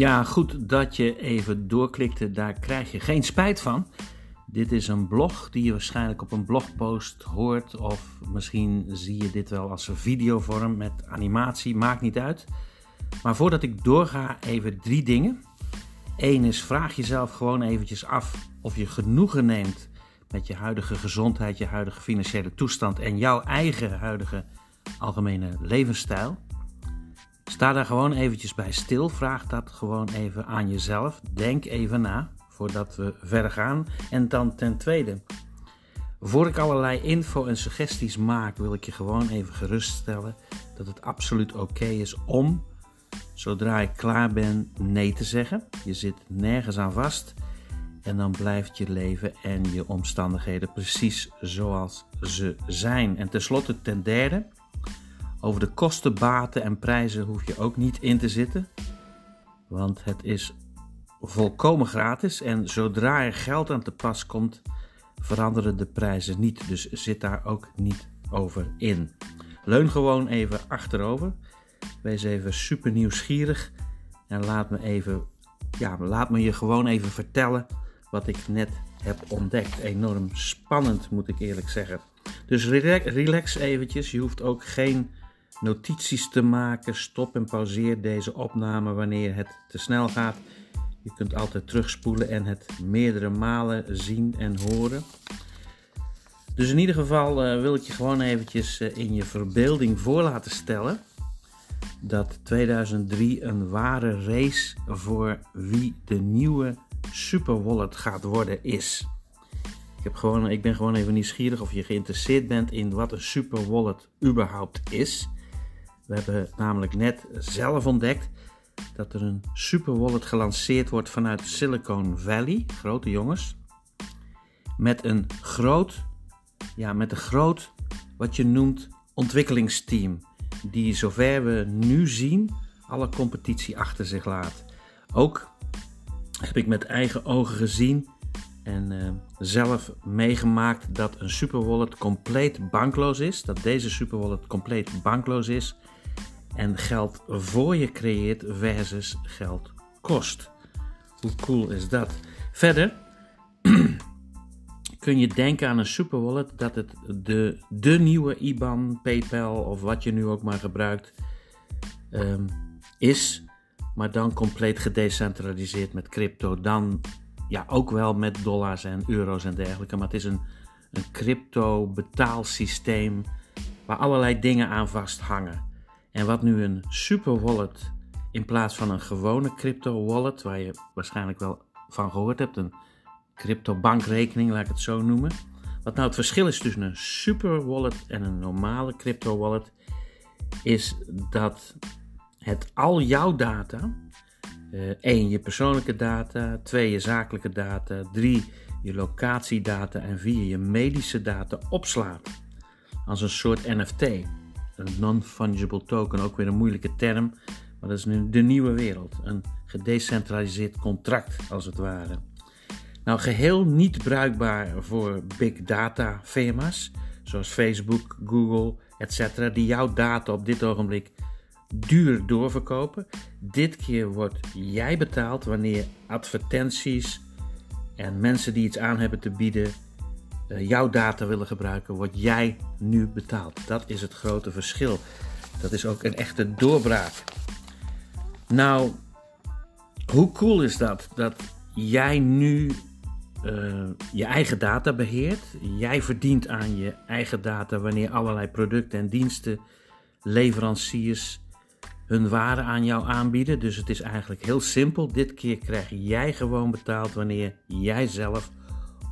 Ja, goed dat je even doorklikte, daar krijg je geen spijt van. Dit is een blog die je waarschijnlijk op een blogpost hoort, of misschien zie je dit wel als een videovorm met animatie, maakt niet uit. Maar voordat ik doorga, even drie dingen. Eén is, vraag jezelf gewoon eventjes af of je genoegen neemt met je huidige gezondheid, je huidige financiële toestand en jouw eigen huidige algemene levensstijl. Sta daar gewoon eventjes bij stil. Vraag dat gewoon even aan jezelf. Denk even na voordat we verder gaan. En dan ten tweede, voor ik allerlei info en suggesties maak, wil ik je gewoon even geruststellen dat het absoluut oké is om, zodra ik klaar ben, nee te zeggen. Je zit nergens aan vast en dan blijft je leven en je omstandigheden precies zoals ze zijn. En tenslotte, ten derde, over de kosten, baten en prijzen hoef je ook niet in te zitten, want het is volkomen gratis en zodra er geld aan te pas komt, veranderen de prijzen niet. Dus zit daar ook niet over in. Leun gewoon even achterover. Wees even super nieuwsgierig en laat me even, ja, laat me je gewoon even vertellen wat ik net heb ontdekt. Enorm spannend moet ik eerlijk zeggen. Dus relax, relax eventjes. Je hoeft ook geen notities te maken. Stop en pauzeer deze opname wanneer het te snel gaat. Je kunt altijd terugspoelen en het meerdere malen zien en horen. Dus in ieder geval uh, wil ik je gewoon eventjes uh, in je verbeelding voor laten stellen dat 2003 een ware race voor wie de nieuwe Super Wallet gaat worden is. Ik, heb gewoon, ik ben gewoon even nieuwsgierig of je geïnteresseerd bent in wat een Super Wallet überhaupt is. We hebben namelijk net zelf ontdekt dat er een super wallet gelanceerd wordt vanuit Silicon Valley, grote jongens, met een groot, ja, met een groot, wat je noemt, ontwikkelingsteam, die zover we nu zien, alle competitie achter zich laat. Ook heb ik met eigen ogen gezien en uh, zelf meegemaakt dat een superwallet compleet bankloos is, dat deze superwallet compleet bankloos is en geld voor je creëert versus geld kost. Hoe cool is dat? Verder kun je denken aan een superwallet dat het de, de nieuwe IBAN, PayPal of wat je nu ook maar gebruikt um, is, maar dan compleet gedecentraliseerd met crypto. Dan ja, ook wel met dollars en euro's en dergelijke, maar het is een, een crypto betaalsysteem waar allerlei dingen aan vasthangen. En wat nu een super wallet in plaats van een gewone crypto wallet, waar je waarschijnlijk wel van gehoord hebt, een crypto bankrekening, laat ik het zo noemen. Wat nou het verschil is tussen een super wallet en een normale crypto wallet, is dat het al jouw data, uh, één je persoonlijke data, twee je zakelijke data, drie je locatiedata en vier je medische data opslaat als een soort NFT een non-fungible token, ook weer een moeilijke term, maar dat is nu de nieuwe wereld. Een gedecentraliseerd contract, als het ware. Nou, geheel niet bruikbaar voor big data firma's, zoals Facebook, Google, etc., die jouw data op dit ogenblik duur doorverkopen. Dit keer wordt jij betaald wanneer advertenties en mensen die iets aan hebben te bieden jouw data willen gebruiken, word jij nu betaald. Dat is het grote verschil. Dat is ook een echte doorbraak. Nou, hoe cool is dat? Dat jij nu uh, je eigen data beheert. Jij verdient aan je eigen data wanneer allerlei producten en diensten, leveranciers hun waren aan jou aanbieden. Dus het is eigenlijk heel simpel. Dit keer krijg jij gewoon betaald wanneer jij zelf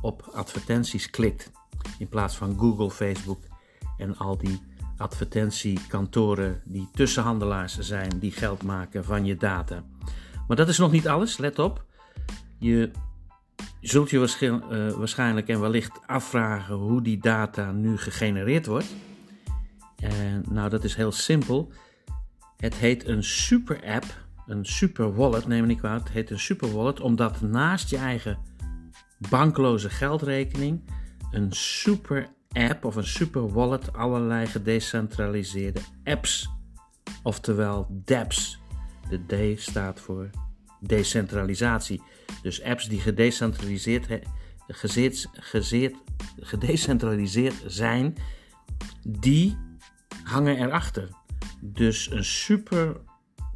op advertenties klikt. In plaats van Google, Facebook en al die advertentiekantoren die tussenhandelaars zijn die geld maken van je data. Maar dat is nog niet alles, let op. Je zult je eh, waarschijnlijk en wellicht afvragen hoe die data nu gegenereerd wordt. En nou, dat is heel simpel. Het heet een super app, een super wallet, neem ik niet kwaad. Het heet een super wallet omdat naast je eigen bankloze geldrekening, een super app of een super wallet, allerlei gedecentraliseerde apps, oftewel dApps. De D staat voor decentralisatie. Dus apps die gedecentraliseerd, gezeerd, gedecentraliseerd zijn, die hangen erachter. Dus een super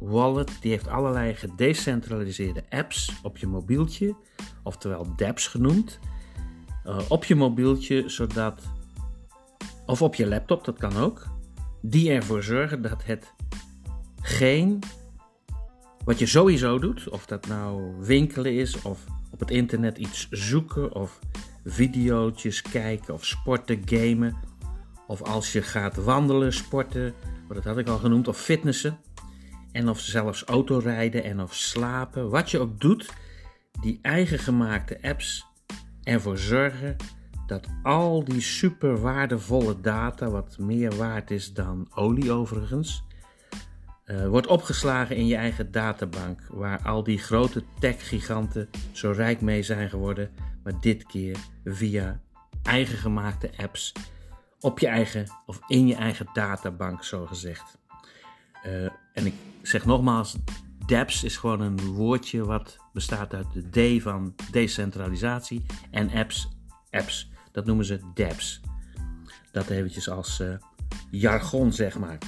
wallet die heeft allerlei gedecentraliseerde apps op je mobieltje, oftewel dApps genoemd, uh, op je mobieltje, zodat, of op je laptop, dat kan ook, die ervoor zorgen dat het geen, wat je sowieso doet, of dat nou winkelen is, of op het internet iets zoeken, of video's kijken, of sporten, gamen, of als je gaat wandelen, sporten, dat had ik al genoemd, of fitnessen, en of zelfs autorijden en of slapen, wat je ook doet, die eigen gemaakte apps ervoor zorgen dat al die super waardevolle data, wat meer waard is dan olie overigens, uh, wordt opgeslagen in je eigen databank, waar al die grote tech-giganten zo rijk mee zijn geworden, maar dit keer via eigen gemaakte apps op je eigen of in je eigen databank, zo gezegd. Uh, en ik zeg nogmaals, dApps is gewoon een woordje wat bestaat uit de D van decentralisatie en apps, apps. Dat noemen ze dApps. Dat eventjes als uh, jargon, zeg maar.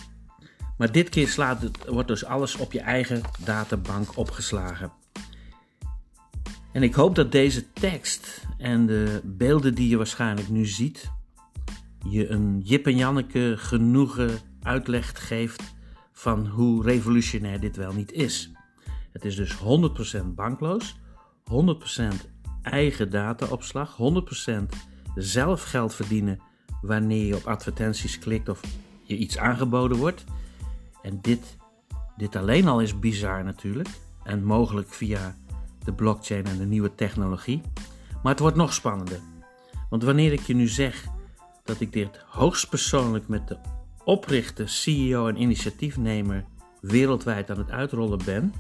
Maar dit keer slaat het, wordt dus alles op je eigen databank opgeslagen. En ik hoop dat deze tekst en de beelden die je waarschijnlijk nu ziet, je een Jip en Janneke genoegen uitleg geeft van hoe revolutionair dit wel niet is. Het is dus 100% bankloos, 100% eigen dataopslag, 100% zelf geld verdienen wanneer je op advertenties klikt of je iets aangeboden wordt. En dit, dit alleen al is bizar natuurlijk en mogelijk via de blockchain en de nieuwe technologie. Maar het wordt nog spannender. Want wanneer ik je nu zeg dat ik dit hoogstpersoonlijk met de oprichter, CEO en initiatiefnemer wereldwijd aan het uitrollen ben.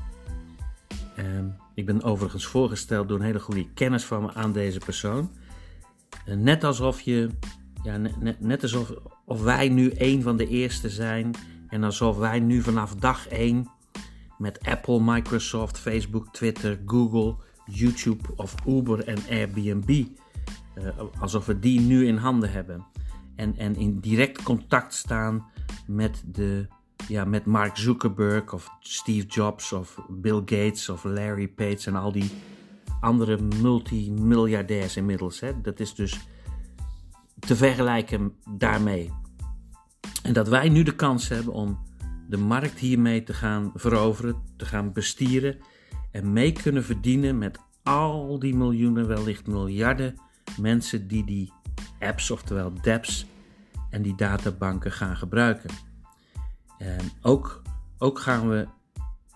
Ehm, ik ben overigens voorgesteld door een hele goede kennis van me aan deze persoon. Uh, net alsof je, ja, net, alsof of wij nu een van de eerste zijn. En alsof wij nu vanaf dag één met Apple, Microsoft, Facebook, Twitter, Google, YouTube of Uber en Airbnb. Uh, alsof we die nu in handen hebben en, en in direct contact staan met, de, ja, met Mark Zuckerberg of Steve Jobs of Bill Gates of Larry Page en al die andere multimiljardairs inmiddels. Hè. Dat is dus te vergelijken daarmee. En dat wij nu de kans hebben om de markt hiermee te gaan veroveren, te gaan bestieren en mee kunnen verdienen met al die miljoenen, wellicht miljarden mensen die die apps, oftewel dApps, en die databanken gaan gebruiken. En ook, ook gaan we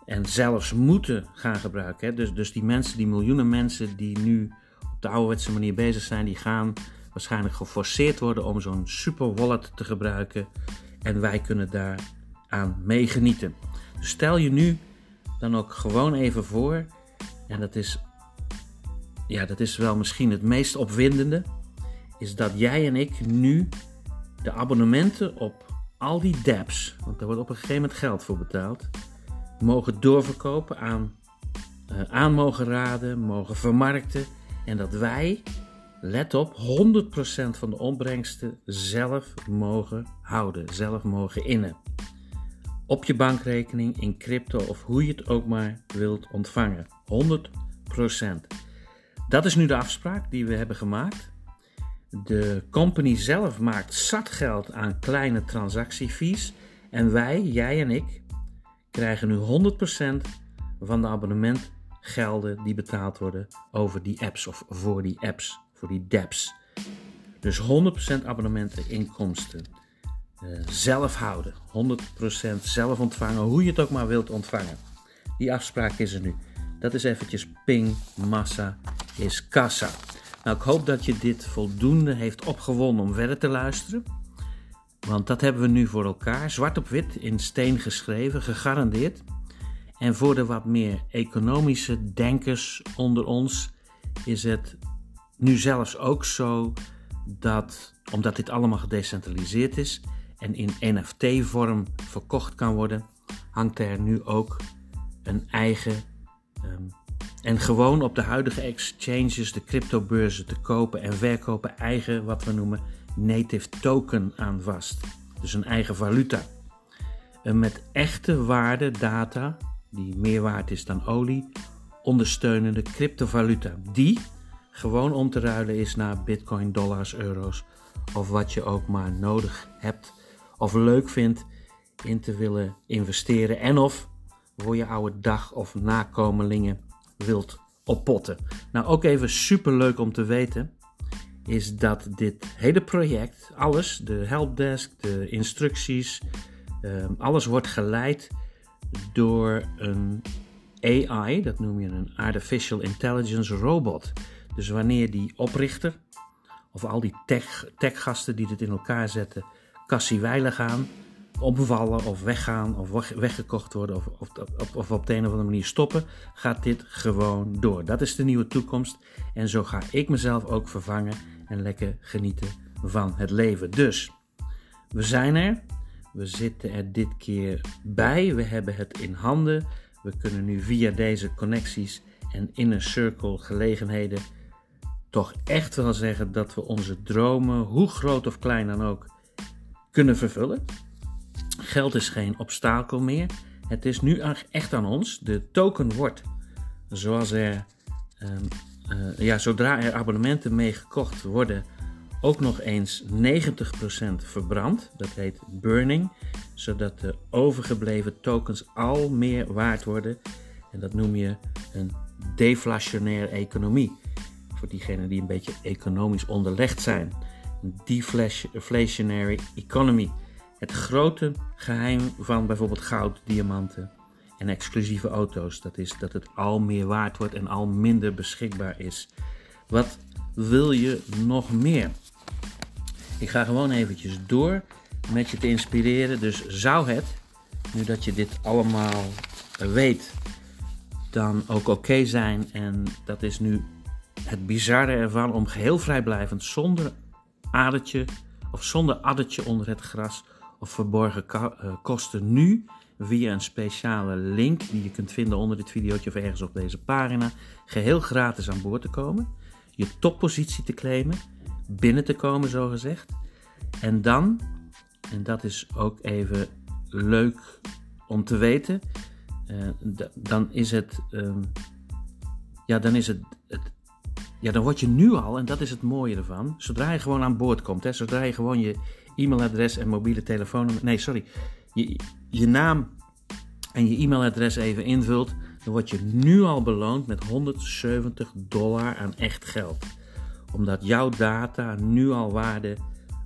en zelfs moeten gaan gebruiken. Hè. Dus, dus die mensen, die miljoenen mensen die nu op de ouderwetse manier bezig zijn, die gaan waarschijnlijk geforceerd worden om zo'n super wallet te gebruiken. En wij kunnen daar aan meegenieten. Dus stel je nu dan ook gewoon even voor, en dat is, ja, dat is wel misschien het meest opwindende, is dat jij en ik nu de abonnementen op al die dApps, want daar wordt op een gegeven moment geld voor betaald, mogen doorverkopen aan, uh, aan mogen raden, mogen vermarkten en dat wij, let op, 100% van de opbrengsten zelf mogen houden, zelf mogen innen. Op je bankrekening, in crypto of hoe je het ook maar wilt ontvangen. 100%. Dat is nu de afspraak die we hebben gemaakt. De company zelf maakt zat geld aan kleine transactiefees. En wij, jij en ik, krijgen nu 100% van de abonnementgelden die betaald worden over die apps of voor die apps, voor die dApps. Dus 100% abonnementeninkomsten. Uh, zelf houden, 100% zelf ontvangen, hoe je het ook maar wilt ontvangen. Die afspraak is er nu. Dat is eventjes ping, massa is kassa. Nou, ik hoop dat je dit voldoende heeft opgewonden om verder te luisteren. Want dat hebben we nu voor elkaar, zwart op wit, in steen geschreven, gegarandeerd. En voor de wat meer economische denkers onder ons is het nu zelfs ook zo dat, omdat dit allemaal gedecentraliseerd is en in NFT-vorm verkocht kan worden, hangt er nu ook een eigen um, En gewoon op de huidige exchanges, de cryptobeurzen, te kopen en verkopen eigen, wat we noemen, native token aan vast. Dus een eigen valuta. En met echte waarde data, die meer waard is dan olie, ondersteunende cryptovaluta. Die gewoon om te ruilen is naar bitcoin, dollars, euro's of wat je ook maar nodig hebt of leuk vindt in te willen investeren en of voor je oude dag of nakomelingen wilt oppotten. Nou, ook even super leuk om te weten is dat dit hele project, alles, de helpdesk, de instructies, ehm, alles wordt geleid door een AI, dat noem je een Artificial Intelligence Robot. Dus wanneer die oprichter of al die tech, techgasten die dit in elkaar zetten, kassiewijlen gaan, omvallen of weggaan of weggekocht worden of, of, of, of, op de een of andere manier stoppen, gaat dit gewoon door. Dat is de nieuwe toekomst en zo ga ik mezelf ook vervangen en lekker genieten van het leven. Dus we zijn er, we zitten er dit keer bij, we hebben het in handen. We kunnen nu via deze connecties en inner circle gelegenheden toch echt wel zeggen dat we onze dromen, hoe groot of klein dan ook, kunnen vervullen. Geld is geen obstakel meer. Het is nu echt aan ons. De token wordt, zoals er, um, uh, ja, zodra er abonnementen mee gekocht worden, ook nog eens 90% verbrand. Dat heet burning, zodat de overgebleven tokens al meer waard worden. En dat noem je een deflationaire economie. Voor diegenen die een beetje economisch onderlegd zijn. Een deflationary economy. Het grote geheim van bijvoorbeeld goud, diamanten en exclusieve auto's, dat is dat het al meer waard wordt en al minder beschikbaar is. Wat wil je nog meer? Ik ga gewoon eventjes door met je te inspireren. Dus zou het, nu dat je dit allemaal weet, dan ook oké zijn. En dat is nu het bizarre ervan om geheel vrijblijvend zonder adertje of zonder addertje onder het gras of verborgen eh, kosten nu via een speciale link die je kunt vinden onder dit video of ergens op deze pagina geheel gratis aan boord te komen, je toppositie te claimen, binnen te komen zo gezegd en dan, en dat is ook even leuk om te weten, uh, dan is het, um, ja dan is het, het ja, dan word je nu al, en dat is het mooie ervan, zodra je gewoon aan boord komt, hè, zodra je gewoon je e-mailadres en mobiele telefoonnummer, nee, sorry, je, je naam en je e-mailadres even invult, dan word je nu al beloond met 170 dollar aan echt geld. Omdat jouw data nu al waarde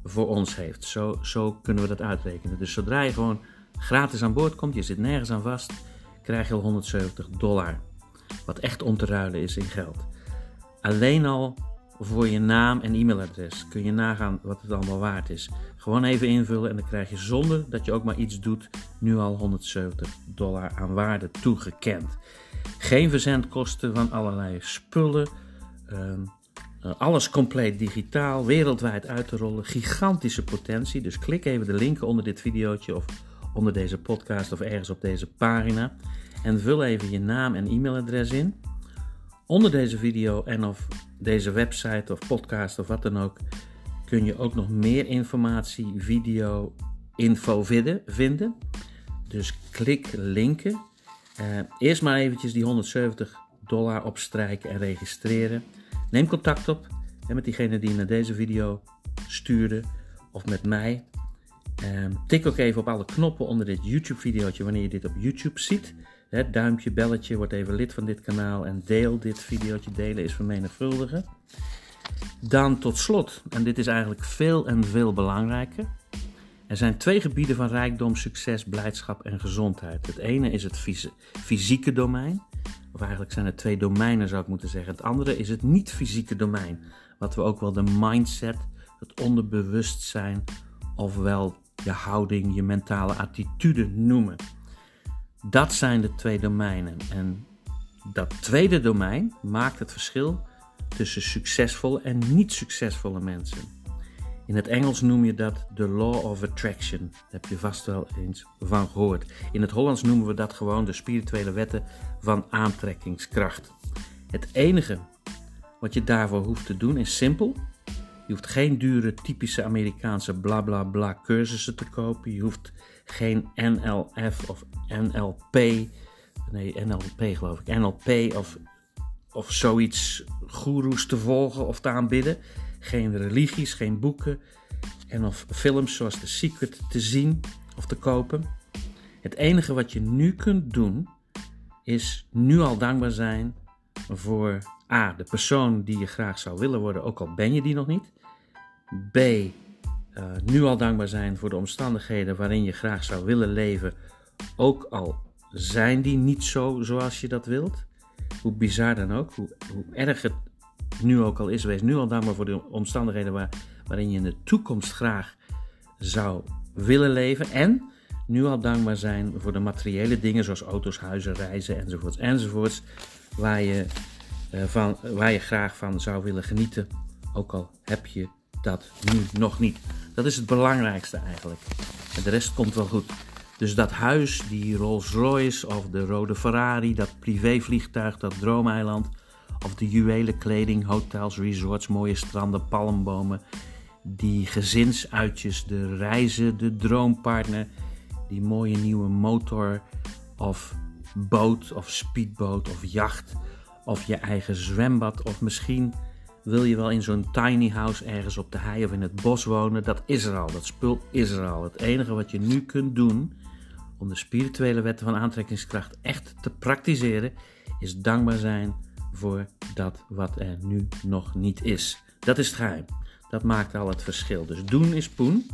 voor ons heeft. Zo, zo kunnen we dat uitrekenen. Dus zodra je gewoon gratis aan boord komt, je zit nergens aan vast, krijg je al 170 dollar. Wat echt om te ruilen is in geld. Alleen al voor je naam en e-mailadres kun je nagaan wat het allemaal waard is. Gewoon even invullen en dan krijg je zonder dat je ook maar iets doet, nu al 170 dollar aan waarde toegekend. Geen verzendkosten van allerlei spullen. Ehm, eh, alles compleet digitaal, wereldwijd uit te rollen. Gigantische potentie. Dus klik even de link onder dit videootje of onder deze podcast of ergens op deze pagina. En vul even je naam en e-mailadres in. Onder deze video en of deze website of podcast of wat dan ook kun je ook nog meer informatie, video, info vinden. Dus klik linken. Uh, eerst maar eventjes die 170 dollar opstrijken en registreren. Neem contact op met diegene die naar deze video stuurde of met mij. Uh, tik ook even op alle knoppen onder dit YouTube videootje wanneer je dit op YouTube ziet. Hè, duimpje, belletje, word even lid van dit kanaal en deel dit videootje. Delen is vermenigvuldigen. Dan tot slot, en dit is eigenlijk veel en veel belangrijker. Er zijn twee gebieden van rijkdom, succes, blijdschap en gezondheid. Het ene is het fysieke domein, of eigenlijk zijn er twee domeinen zou ik moeten zeggen. Het andere is het niet-fysieke domein, wat we ook wel de mindset, het onderbewustzijn, ofwel je houding, je mentale attitude noemen. Dat zijn de twee domeinen. En dat tweede domein maakt het verschil tussen succesvolle en niet succesvolle mensen. In het Engels noem je dat de Law of Attraction. Daar heb je vast wel eens van gehoord. In het Hollands noemen we dat gewoon de spirituele wetten van aantrekkingskracht. Het enige wat je daarvoor hoeft te doen is simpel. Je hoeft geen dure typische Amerikaanse bla bla bla cursussen te kopen. Je hoeft geen NLF of NLP, nee NLP geloof ik, NLP of, of zoiets goeroes te volgen of te aanbidden. Geen religies, geen boeken en of films zoals The Secret te zien of te kopen. Het enige wat je nu kunt doen is nu al dankbaar zijn voor A, de persoon die je graag zou willen worden, ook al ben je die nog niet. B, uh, nu al dankbaar zijn voor de omstandigheden waarin je graag zou willen leven, ook al zijn die niet zo zoals je dat wilt. Hoe bizar dan ook, hoe, erg het nu ook al is, wees nu al dankbaar voor de omstandigheden waar, waarin je in de toekomst graag zou willen leven. En nu al dankbaar zijn voor de materiële dingen zoals auto's, huizen, reizen enzovoorts enzovoorts, waar je, uh, van, waar je graag van zou willen genieten, ook al heb je dat nu nog niet. Dat is het belangrijkste eigenlijk. En de rest komt wel goed. Dus dat huis, die Rolls Royce of de rode Ferrari, dat privévliegtuig, dat droomeiland, of de juwelen kleding, hotels, resorts, mooie stranden, palmbomen, die gezinsuitjes, de reizen, de droompartner, die mooie nieuwe motor of boot of speedboot of jacht of je eigen zwembad of misschien wil je wel in zo'n tiny house ergens op de hei of in het bos wonen. Dat is er al, dat spul is er al. Het enige wat je nu kunt doen om de spirituele wetten van aantrekkingskracht echt te praktiseren is dankbaar zijn voor dat wat er nu nog niet is. Dat is het geheim. Dat maakt al het verschil. Dus doen is poen.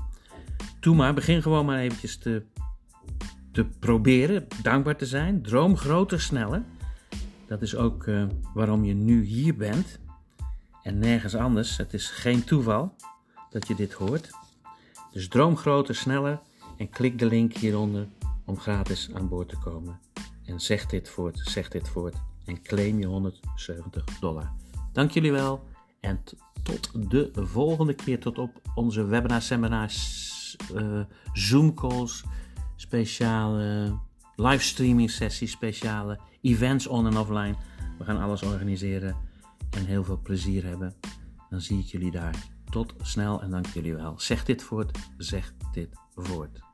Doe maar, begin gewoon maar eventjes te te proberen dankbaar te zijn. Droom groter, sneller. Dat is ook uh, waarom je nu hier bent en nergens anders. Het is geen toeval dat je dit hoort. Dus droom groter, sneller en klik de link hieronder om gratis aan boord te komen. En zeg dit voort, zeg dit voort en claim je 170 dollar. Dank jullie wel en tot de volgende keer. Tot op onze webinar, seminars, uh, Zoom calls speciale livestreaming sessies, speciale events on en offline. We gaan alles organiseren en heel veel plezier hebben. Dan zie ik jullie daar. Tot snel en dank jullie wel. Zeg dit voort, zeg dit voort.